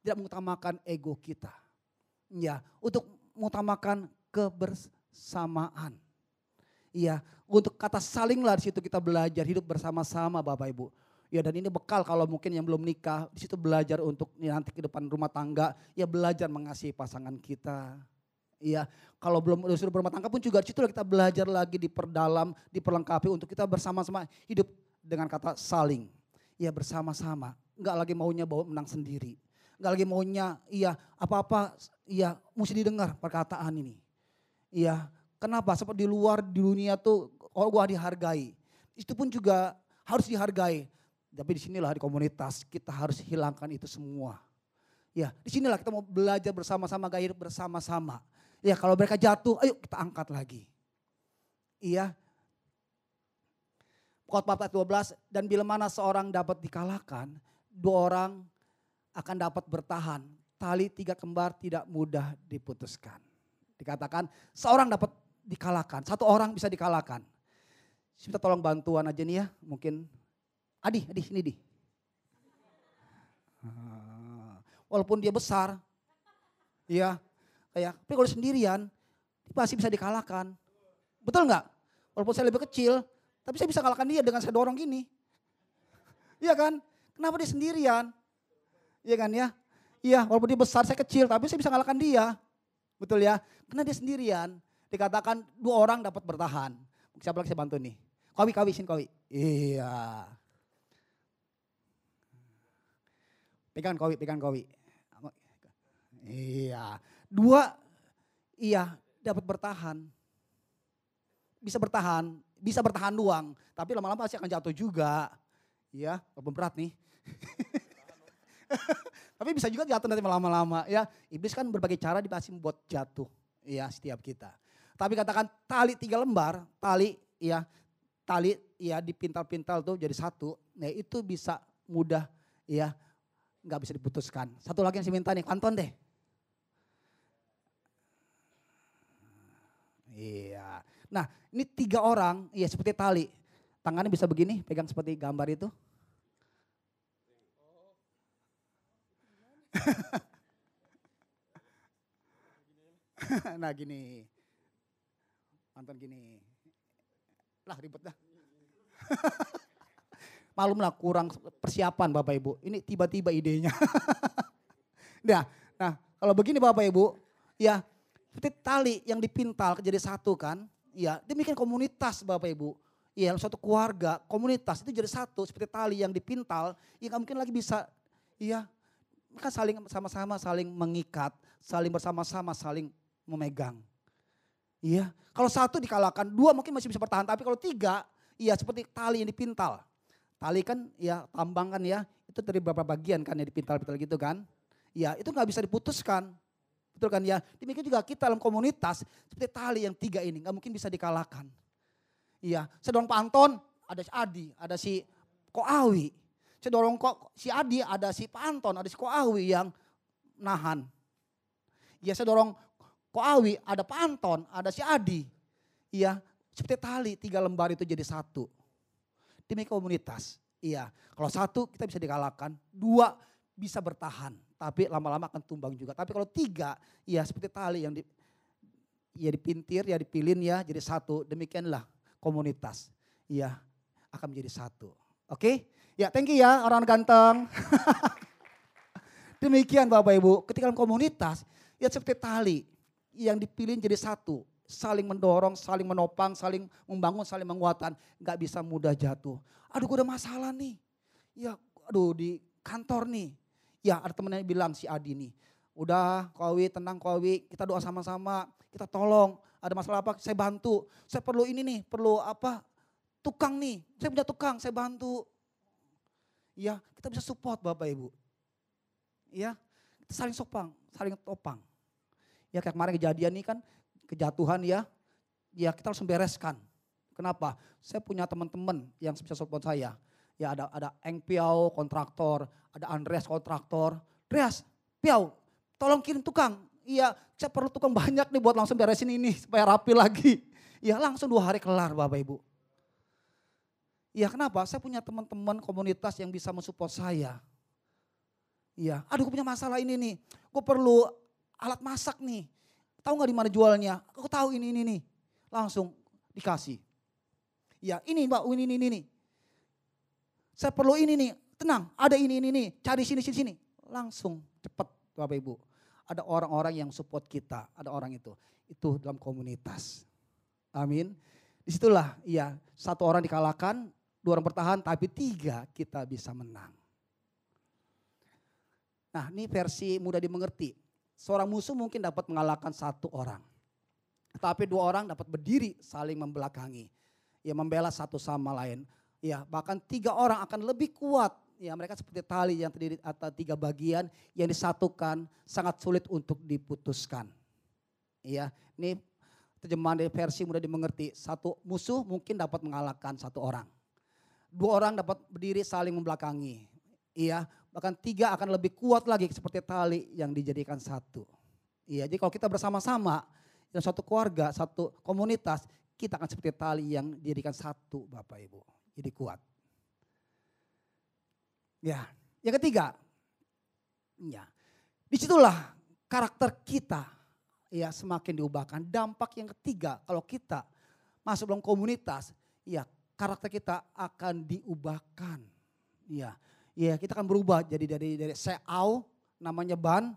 tidak mengutamakan ego kita. Ya, untuk mengutamakan kebersamaan. Iya, untuk kata salinglah di situ kita belajar hidup bersama-sama Bapak Ibu. Ya dan ini bekal kalau mungkin yang belum nikah, di situ belajar untuk ya, nanti ke depan rumah tangga, ya belajar mengasihi pasangan kita. Iya, kalau belum sudah berumah tangga pun juga di situ kita belajar lagi diperdalam, diperlengkapi untuk kita bersama-sama hidup dengan kata saling. Ya bersama-sama, enggak lagi maunya bawa menang sendiri. Enggak lagi maunya, iya apa-apa, iya mesti didengar perkataan ini. Iya, kenapa? Seperti di luar di dunia tuh oh gua dihargai. Itu pun juga harus dihargai. Tapi di sinilah di komunitas kita harus hilangkan itu semua. Ya, di sinilah kita mau belajar bersama-sama gaya bersama-sama. Ya, kalau mereka jatuh, ayo kita angkat lagi. Iya. Khotbah 12 dan bila mana seorang dapat dikalahkan, dua orang akan dapat bertahan. Tali tiga kembar tidak mudah diputuskan. Dikatakan seorang dapat dikalahkan, satu orang bisa dikalahkan. Kita tolong bantuan aja nih ya, mungkin. Adi, Adi, sini di. Ah, walaupun dia besar, ya, kayak, tapi kalau sendirian, pasti bisa dikalahkan. Betul nggak? Walaupun saya lebih kecil, tapi saya bisa kalahkan dia dengan saya dorong gini. Iya kan? Kenapa dia sendirian? Iya kan ya? Iya, walaupun dia besar, saya kecil, tapi saya bisa kalahkan dia. Betul ya? Karena dia sendirian. Dikatakan dua orang dapat bertahan. Siapa lagi saya bantu nih? Kawi, kawi, sini kawi. Iya. Pegang kawi, pegang kawi. Iya. Dua, iya dapat bertahan. Bisa bertahan, bisa bertahan doang. Tapi lama-lama pasti akan jatuh juga. Iya, walaupun berat nih. Tapi bisa juga jatuh nanti lama-lama ya. Iblis kan berbagai cara dipasti buat jatuh ya setiap kita. Tapi katakan tali tiga lembar, tali ya, tali ya dipintal-pintal tuh jadi satu. Nah itu bisa mudah ya nggak bisa diputuskan. Satu lagi yang saya minta nih, Anton deh. Iya. Nah ini tiga orang, ya seperti tali. Tangannya bisa begini, pegang seperti gambar itu. nah gini. Anton gini. Lah ribet dah. Malum lah kurang persiapan Bapak Ibu. Ini tiba-tiba idenya. nah, nah kalau begini Bapak Ibu, ya seperti tali yang dipintal jadi satu kan. Ya, demikian komunitas Bapak Ibu. Ya, suatu keluarga, komunitas itu jadi satu seperti tali yang dipintal, ya nggak mungkin lagi bisa, ya, kan saling sama-sama saling mengikat, saling bersama-sama saling memegang. Iya, kalau satu dikalahkan, dua mungkin masih bisa bertahan, tapi kalau tiga, iya seperti tali yang dipintal. Tali kan ya tambang kan ya, itu dari beberapa bagian kan ya dipintal-pintal gitu kan. Ya itu nggak bisa diputuskan. Betul kan ya. Demikian juga kita dalam komunitas seperti tali yang tiga ini nggak mungkin bisa dikalahkan. Iya, saya dorong Pak Anton, ada si Adi, ada si Koawi. Saya dorong kok si Adi, ada si Pak Anton, ada si Koawi yang nahan. Iya, saya dorong Koawi, ada Pak Anton, ada si Adi. Iya, seperti tali tiga lembar itu jadi satu demi komunitas. Iya, kalau satu kita bisa dikalahkan, dua bisa bertahan, tapi lama-lama akan tumbang juga. Tapi kalau tiga, ya seperti tali yang di, ya dipintir, ya dipilin ya jadi satu. Demikianlah komunitas. Iya, akan menjadi satu. Oke? Ya, thank you ya orang ganteng. Demikian Bapak Ibu, ketika komunitas, ya seperti tali yang dipilih jadi satu saling mendorong, saling menopang, saling membangun, saling menguatkan. Gak bisa mudah jatuh. Aduh gue ada masalah nih. Ya aduh di kantor nih. Ya ada temennya bilang si Adi nih. Udah Kowi tenang Kowi kita doa sama-sama. Kita tolong. Ada masalah apa saya bantu. Saya perlu ini nih perlu apa tukang nih. Saya punya tukang saya bantu. Ya kita bisa support Bapak Ibu. Ya kita saling sopang, saling topang. Ya kayak kemarin kejadian nih kan kejatuhan ya, ya kita harus membereskan. Kenapa? Saya punya teman-teman yang bisa support saya. Ya ada ada Eng Piau kontraktor, ada Andreas kontraktor. Andreas, Piau, tolong kirim tukang. Iya, saya perlu tukang banyak nih buat langsung beresin ini supaya rapi lagi. Ya langsung dua hari kelar Bapak Ibu. Iya kenapa? Saya punya teman-teman komunitas yang bisa mensupport saya. Iya, aduh gue punya masalah ini nih. Gue perlu alat masak nih. Tahu nggak di mana jualnya? Aku tahu ini ini nih. Langsung dikasih. Ya ini mbak, ini ini ini. Saya perlu ini nih. Tenang, ada ini ini nih. Cari sini sini sini. Langsung cepat Bapak Ibu. Ada orang-orang yang support kita. Ada orang itu. Itu dalam komunitas. Amin. Di situlah ya satu orang dikalahkan, dua orang bertahan, tapi tiga kita bisa menang. Nah ini versi mudah dimengerti. Seorang musuh mungkin dapat mengalahkan satu orang. Tapi dua orang dapat berdiri saling membelakangi. Ya membela satu sama lain. Ya bahkan tiga orang akan lebih kuat. Ya mereka seperti tali yang terdiri atas tiga bagian yang disatukan sangat sulit untuk diputuskan. Ya ini terjemahan dari versi mudah dimengerti. Satu musuh mungkin dapat mengalahkan satu orang. Dua orang dapat berdiri saling membelakangi. Iya, bahkan tiga akan lebih kuat lagi seperti tali yang dijadikan satu. Iya, jadi kalau kita bersama-sama dalam satu keluarga, satu komunitas, kita akan seperti tali yang dijadikan satu Bapak Ibu. Jadi kuat. Ya, yang ketiga, Ya. Di situlah karakter kita ya semakin diubahkan. Dampak yang ketiga kalau kita masuk dalam komunitas, ya karakter kita akan diubahkan. Ya, ya kita akan berubah jadi dari dari seau namanya ban,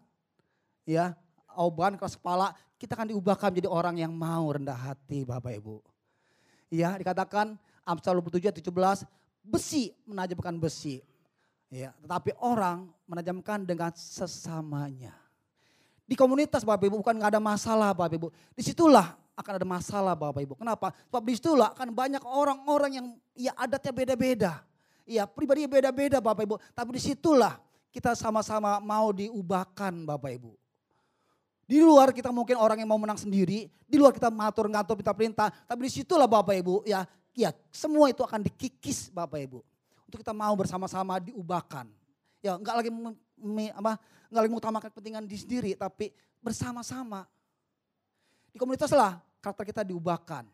ya au ban keras kepala, kita akan diubahkan menjadi orang yang mau rendah hati Bapak Ibu. Ya dikatakan Amsal 27 17 besi menajamkan besi. Ya, tetapi orang menajamkan dengan sesamanya. Di komunitas Bapak Ibu bukan nggak ada masalah Bapak Ibu. Di situlah akan ada masalah Bapak Ibu. Kenapa? Sebab di situlah akan banyak orang-orang yang ya adatnya beda-beda. Ya pribadi beda-beda Bapak Ibu. Tapi di situlah kita sama-sama mau diubahkan Bapak Ibu. Di luar kita mungkin orang yang mau menang sendiri, di luar kita mengatur ngatur minta perintah, tapi di situlah Bapak Ibu ya ya semua itu akan dikikis Bapak Ibu. Untuk kita mau bersama-sama diubahkan. Ya enggak lagi me, apa enggak lagi mengutamakan kepentingan di sendiri tapi bersama-sama. Di komunitas lah karakter kita diubahkan.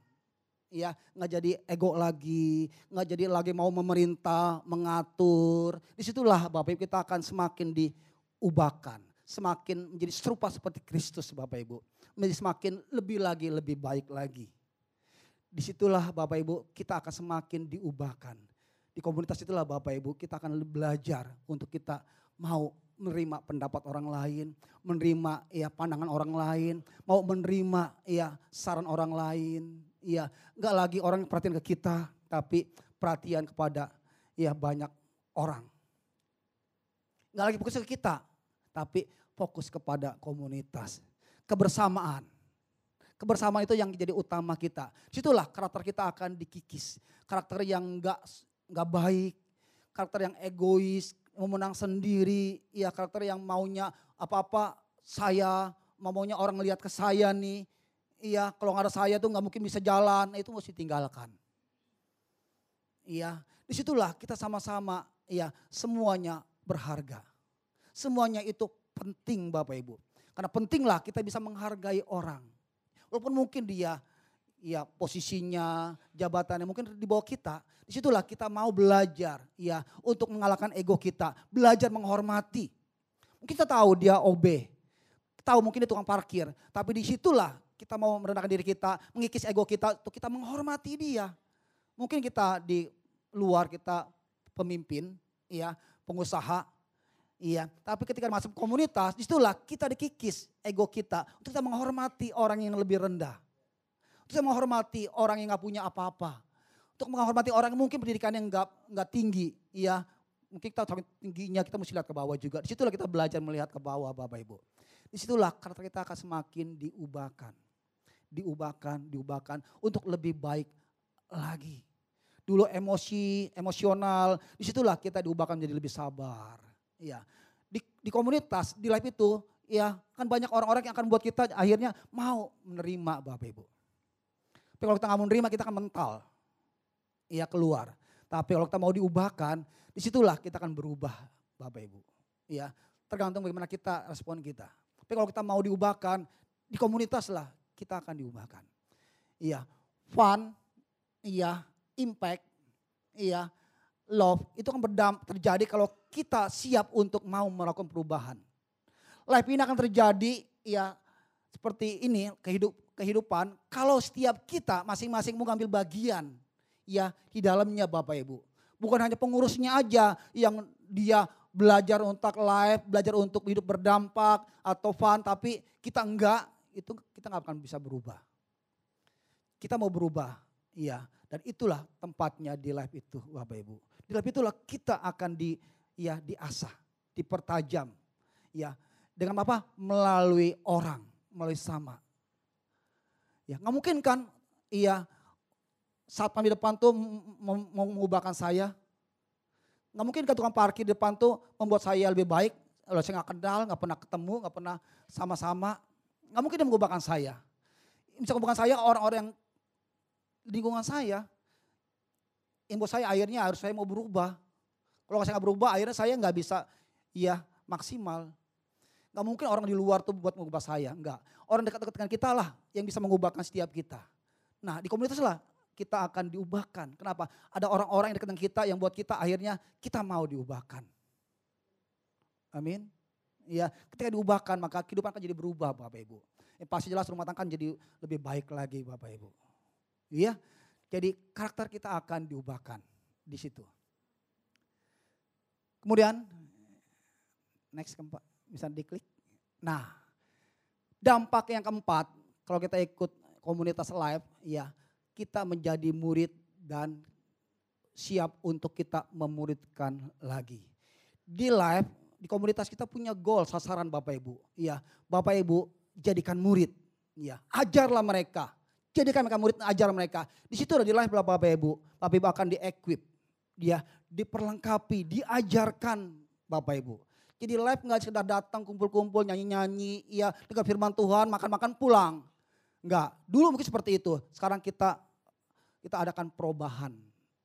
Ya, nggak jadi ego lagi, nggak jadi lagi mau memerintah, mengatur. Di situlah Bapak Ibu kita akan semakin diubahkan, semakin menjadi serupa seperti Kristus Bapak Ibu. Menjadi semakin lebih lagi, lebih baik lagi di situlah Bapak Ibu kita akan semakin diubahkan. Di komunitas itulah Bapak Ibu kita akan belajar untuk kita mau menerima pendapat orang lain, menerima ya pandangan orang lain, mau menerima ya saran orang lain, ya enggak lagi orang perhatian ke kita, tapi perhatian kepada ya banyak orang. Enggak lagi fokus ke kita, tapi fokus kepada komunitas, kebersamaan. Kebersamaan itu yang jadi utama kita. Situlah karakter kita akan dikikis. Karakter yang enggak enggak baik, karakter yang egois, mau menang sendiri, ya karakter yang maunya apa-apa saya, maunya orang lihat ke saya nih. Iya, kalau nggak ada saya tuh nggak mungkin bisa jalan, itu mesti tinggalkan. Iya, di situlah kita sama-sama, ya semuanya berharga. Semuanya itu penting Bapak Ibu. Karena pentinglah kita bisa menghargai orang. Walaupun mungkin dia ya posisinya, jabatannya mungkin di bawah kita. Di situlah kita mau belajar ya untuk mengalahkan ego kita. Belajar menghormati. Mungkin kita tahu dia OB. Tahu mungkin dia tukang parkir. Tapi di situlah kita mau merendahkan diri kita, mengikis ego kita untuk kita menghormati dia. Mungkin kita di luar kita pemimpin, ya pengusaha, Iya, tapi ketika masuk komunitas, di situlah kita dikikis ego kita untuk kita menghormati orang yang lebih rendah. Untuk kita menghormati orang yang nggak punya apa-apa. Untuk menghormati orang yang mungkin pendidikannya nggak nggak tinggi, iya. Mungkin kita tingginya kita mesti lihat ke bawah juga. Di situlah kita belajar melihat ke bawah Bapak Ibu. Di situlah karakter kita akan semakin diubahkan. Diubahkan, diubahkan untuk lebih baik lagi. Dulu emosi, emosional, di situlah kita diubahkan menjadi lebih sabar Iya. Di, di komunitas, di live itu, ya kan banyak orang-orang yang akan buat kita akhirnya mau menerima Bapak Ibu. Tapi kalau kita nggak mau menerima, kita akan mental. Iya keluar. Tapi kalau kita mau diubahkan, di situlah kita akan berubah Bapak Ibu. Iya, tergantung bagaimana kita respon kita. Tapi kalau kita mau diubahkan, di komunitas lah kita akan diubahkan. Iya, fun, iya, impact, iya, love itu kan berdam, terjadi kalau kita siap untuk mau melakukan perubahan. Life ini akan terjadi ya seperti ini kehidup, kehidupan kalau setiap kita masing-masing mau ngambil bagian ya di dalamnya Bapak Ibu. Bukan hanya pengurusnya aja yang dia belajar untuk live, belajar untuk hidup berdampak atau fun, tapi kita enggak, itu kita nggak akan bisa berubah. Kita mau berubah, iya. Dan itulah tempatnya di live itu Bapak Ibu. Di live itulah kita akan di ya diasah, dipertajam. Ya, dengan apa? Melalui orang, melalui sama. Ya, nggak mungkin kan iya saat di depan tuh mau mengubahkan saya. Nggak mungkin kan tukang parkir depan tuh membuat saya lebih baik. Kalau saya nggak kenal, nggak pernah ketemu, nggak pernah sama-sama. Nggak mungkin dia mengubahkan saya. Bisa mengubahkan saya orang-orang yang lingkungan saya. Yang buat saya akhirnya harus saya mau berubah. Kalau saya nggak berubah akhirnya saya nggak bisa ya maksimal. Nggak mungkin orang di luar tuh buat mengubah saya, enggak. Orang dekat-dekat dengan kita lah yang bisa mengubahkan setiap kita. Nah di komunitas lah kita akan diubahkan. Kenapa? Ada orang-orang yang dekat dengan kita yang buat kita akhirnya kita mau diubahkan. Amin. Ya, ketika diubahkan maka kehidupan akan jadi berubah Bapak Ibu. Ya, pasti jelas rumah tangga jadi lebih baik lagi Bapak Ibu. Iya. Jadi karakter kita akan diubahkan di situ. Kemudian next keempat, bisa diklik. Nah, dampak yang keempat kalau kita ikut komunitas live, ya kita menjadi murid dan siap untuk kita memuridkan lagi. Di live, di komunitas kita punya goal, sasaran Bapak Ibu. Ya, Bapak Ibu jadikan murid. Ya, ajarlah mereka. Jadikan mereka murid, ajar mereka. Di situ udah di live Bapak Ibu. Bapak Ibu akan di-equip. Dia diperlengkapi, diajarkan Bapak Ibu. Jadi live nggak sekedar datang kumpul-kumpul nyanyi-nyanyi, ya dengar firman Tuhan, makan-makan pulang. Enggak, dulu mungkin seperti itu. Sekarang kita kita adakan perubahan.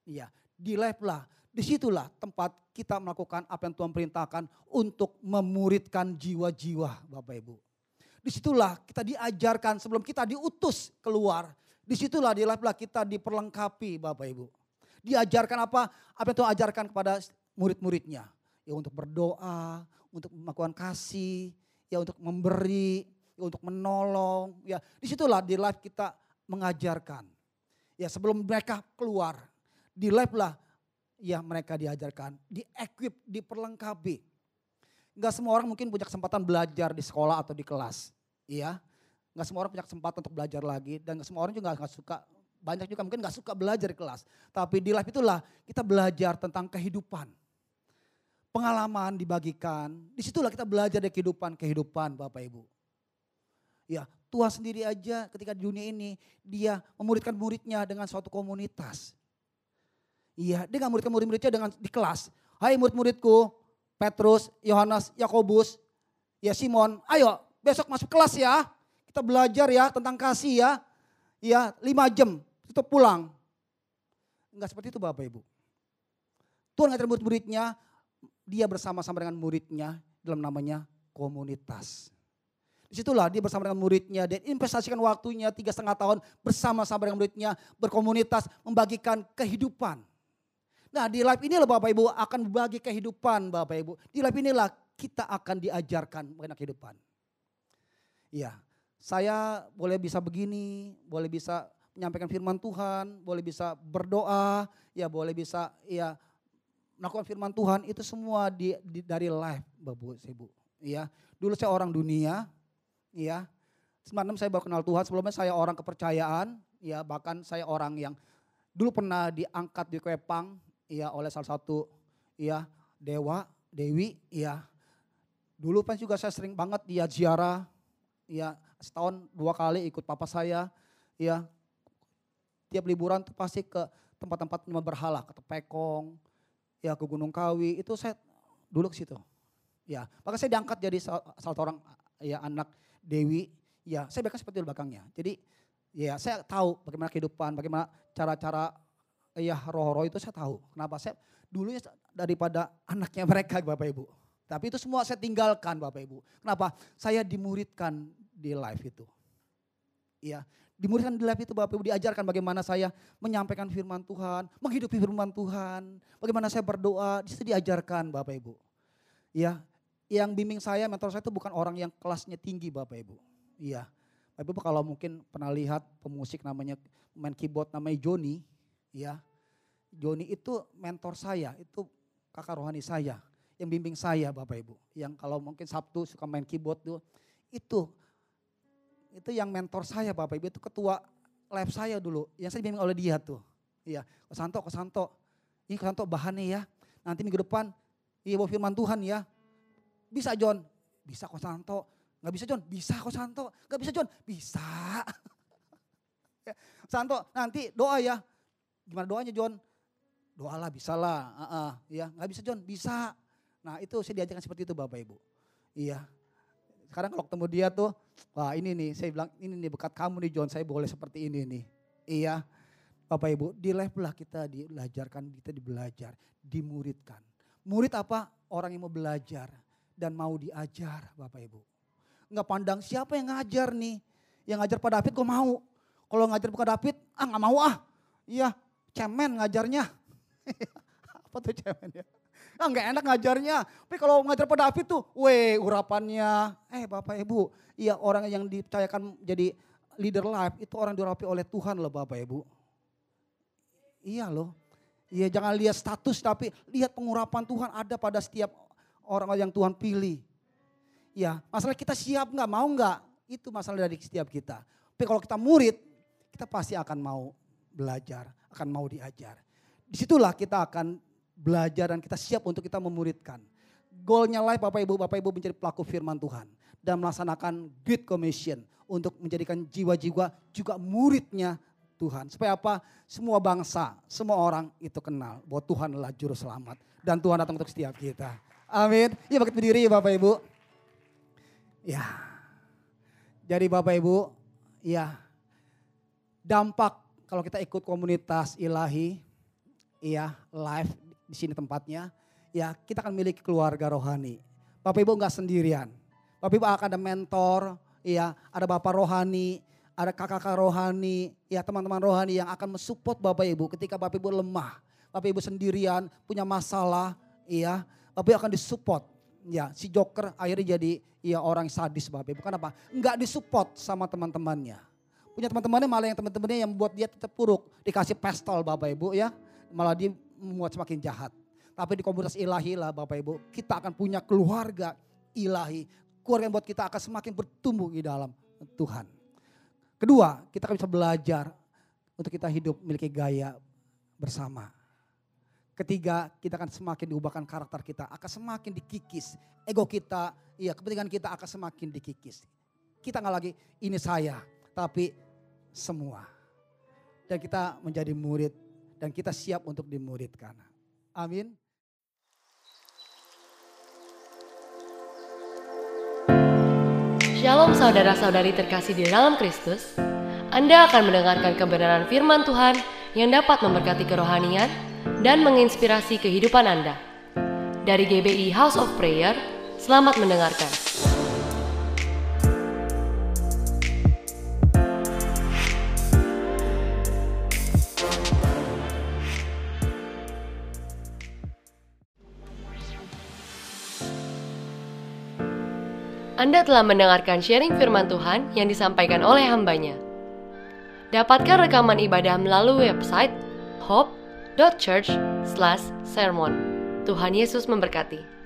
Iya, di live lah. Di situlah tempat kita melakukan apa yang Tuhan perintahkan untuk memuridkan jiwa-jiwa Bapak Ibu. Di situlah kita diajarkan sebelum kita diutus keluar. Di situlah di live lah kita diperlengkapi Bapak Ibu. Diajarkan apa? Apa Tuhan ajarkan kepada murid-muridnya. Ya untuk berdoa, untuk melakukan kasih, ya untuk memberi, untuk menolong. Ya, di situlah di live kita mengajarkan. Ya sebelum mereka keluar, di live lah ya mereka diajarkan, di-equip, diperlengkapi. Enggak semua orang mungkin punya kesempatan belajar di sekolah atau di kelas. Iya, enggak semua orang punya kesempatan untuk belajar lagi dan semua orang juga enggak suka banyak juga mungkin enggak suka belajar di kelas. Tapi di live itulah kita belajar tentang kehidupan. Pengalaman dibagikan. Di situlah kita belajar dari kehidupan, kehidupan Bapak Ibu. Ya, Tuhan sendiri aja ketika di dunia ini dia memuridkan muridnya dengan suatu komunitas. Iya, dia gak muridkan murid-muridnya dengan di kelas. Hai murid-muridku, Petrus, Yohanes, Yakobus, ya Simon, ayo besok masuk kelas ya. Kita belajar ya tentang kasih ya. Ya, lima jam, itu pulang. Enggak seperti itu Bapak Ibu. Tuhan ngajar murid-muridnya, dia bersama-sama dengan muridnya dalam namanya komunitas. Di situlah dia bersama dengan muridnya dan investasikan waktunya tiga setengah tahun bersama-sama dengan muridnya berkomunitas membagikan kehidupan. Nah di live inilah Bapak Ibu akan berbagi kehidupan Bapak Ibu. Di live inilah kita akan diajarkan mengenai kehidupan. Iya, saya boleh bisa begini, boleh bisa menyampaikan firman Tuhan, boleh bisa berdoa, ya boleh bisa ya melakukan firman Tuhan itu semua di, di dari live Bapak Ibu. Iya, dulu saya orang dunia, ya. 96 saya baru kenal Tuhan, sebelumnya saya orang kepercayaan, ya bahkan saya orang yang dulu pernah diangkat di Kepang, ya oleh salah satu ya dewa, dewi, ya. Dulu pas juga saya sering banget dia ziarah, ya setahun dua kali ikut papa saya, ya. Tiap liburan tuh pasti ke tempat-tempat berhala, ke Tepekong, ya ke Gunung Kawi, itu saya dulu ke situ. Ya, maka saya diangkat jadi salah orang ya anak Dewi, ya saya bahkan seperti di belakangnya. Jadi ya saya tahu bagaimana kehidupan, bagaimana cara-cara ya roh-roh itu saya tahu. Kenapa saya dulunya daripada anaknya mereka Bapak Ibu. Tapi itu semua saya tinggalkan Bapak Ibu. Kenapa? Saya dimuridkan di live itu. Ya, dimuridkan di live itu Bapak Ibu diajarkan bagaimana saya menyampaikan firman Tuhan, menghidupi firman Tuhan, bagaimana saya berdoa, di situ diajarkan Bapak Ibu. Ya, yang bimbing saya, mentor saya itu bukan orang yang kelasnya tinggi Bapak Ibu. Iya. Bapak Ibu kalau mungkin pernah lihat pemusik namanya main keyboard namanya Joni, ya. Joni itu mentor saya, itu kakak rohani saya, yang bimbing saya Bapak Ibu. Yang kalau mungkin Sabtu suka main keyboard tuh, itu itu yang mentor saya Bapak Ibu, itu ketua lab saya dulu, yang saya bimbing oleh dia tuh. Iya, Kosanto, Kosanto, ini Kosanto bahannya ya, nanti minggu depan, iya bawa firman Tuhan ya, bisa John? Bisa kok Santo. Gak bisa John? Bisa kok Santo. Gak bisa John? Bisa. Ya, Santo nanti doa ya. Gimana doanya John? Doalah bisa lah. Uh -uh, ya, gak bisa John? Bisa. Nah itu saya diajarkan seperti itu Bapak Ibu. Iya. Sekarang kalau ketemu dia tuh, wah ini nih saya bilang ini nih bekat kamu nih John, saya boleh seperti ini nih. Iya. Bapak Ibu, di live lah kita diajarkan, kita dibelajar, dimuridkan. Murid apa? Orang yang mau belajar dan mau diajar Bapak Ibu. Enggak pandang siapa yang ngajar nih. Yang ngajar Pak David gue mau. Kalau ngajar Pak David, ah nggak mau ah. Iya, cemen ngajarnya. Apa tuh cemen ya? Ah, nggak enak ngajarnya. Tapi kalau ngajar Pak David tuh, weh urapannya. Eh Bapak Ibu, iya orang yang dipercayakan jadi leader life itu orang diurapi oleh Tuhan loh Bapak Ibu. Iya loh. Iya jangan lihat status tapi lihat pengurapan Tuhan ada pada setiap orang yang Tuhan pilih. Ya masalah kita siap nggak mau nggak itu masalah dari setiap kita. Tapi kalau kita murid kita pasti akan mau belajar, akan mau diajar. Di situlah kita akan belajar dan kita siap untuk kita memuridkan. Goalnya life Bapak Ibu, Bapak Ibu menjadi pelaku firman Tuhan. Dan melaksanakan Great Commission untuk menjadikan jiwa-jiwa juga muridnya Tuhan. Supaya apa? Semua bangsa, semua orang itu kenal bahwa Tuhan adalah juru selamat. Dan Tuhan datang untuk setiap kita. Amin. Ya bangkit berdiri ya Bapak Ibu. Ya. Jadi Bapak Ibu, ya dampak kalau kita ikut komunitas ilahi, iya live di sini tempatnya, ya kita akan miliki keluarga rohani. Bapak Ibu nggak sendirian. Bapak Ibu akan ada mentor, iya ada Bapak rohani, ada kakak-kakak rohani, ya teman-teman rohani yang akan mensupport Bapak Ibu ketika Bapak Ibu lemah. Bapak Ibu sendirian punya masalah, iya Bapak Ibu akan disupport. Ya, si Joker akhirnya jadi ya orang sadis Bapak Ibu. Kenapa? Enggak disupport sama teman-temannya punya teman-temannya malah yang teman-temannya yang membuat dia tetap buruk. Dikasih pestol Bapak Ibu ya. Malah dia membuat semakin jahat. Tapi di komunitas ilahi lah Bapak Ibu. Kita akan punya keluarga ilahi. Keluarga yang buat kita akan semakin bertumbuh di dalam Tuhan. Kedua, kita akan bisa belajar untuk kita hidup memiliki gaya bersama. Ketiga, kita akan semakin diubahkan karakter kita, akan semakin dikikis. Ego kita, iya kepentingan kita akan semakin dikikis. Kita nggak lagi ini saya, tapi semua. Dan kita menjadi murid dan kita siap untuk dimuridkan. Amin. Shalom saudara-saudari terkasih di dalam Kristus. Anda akan mendengarkan kebenaran firman Tuhan yang dapat memberkati kerohanian dan menginspirasi kehidupan Anda. Dari GBI House of Prayer, selamat mendengarkan. Anda telah mendengarkan sharing firman Tuhan yang disampaikan oleh hambanya. Dapatkan rekaman ibadah melalui website hope.church/sermon. Tuhan Yesus memberkati.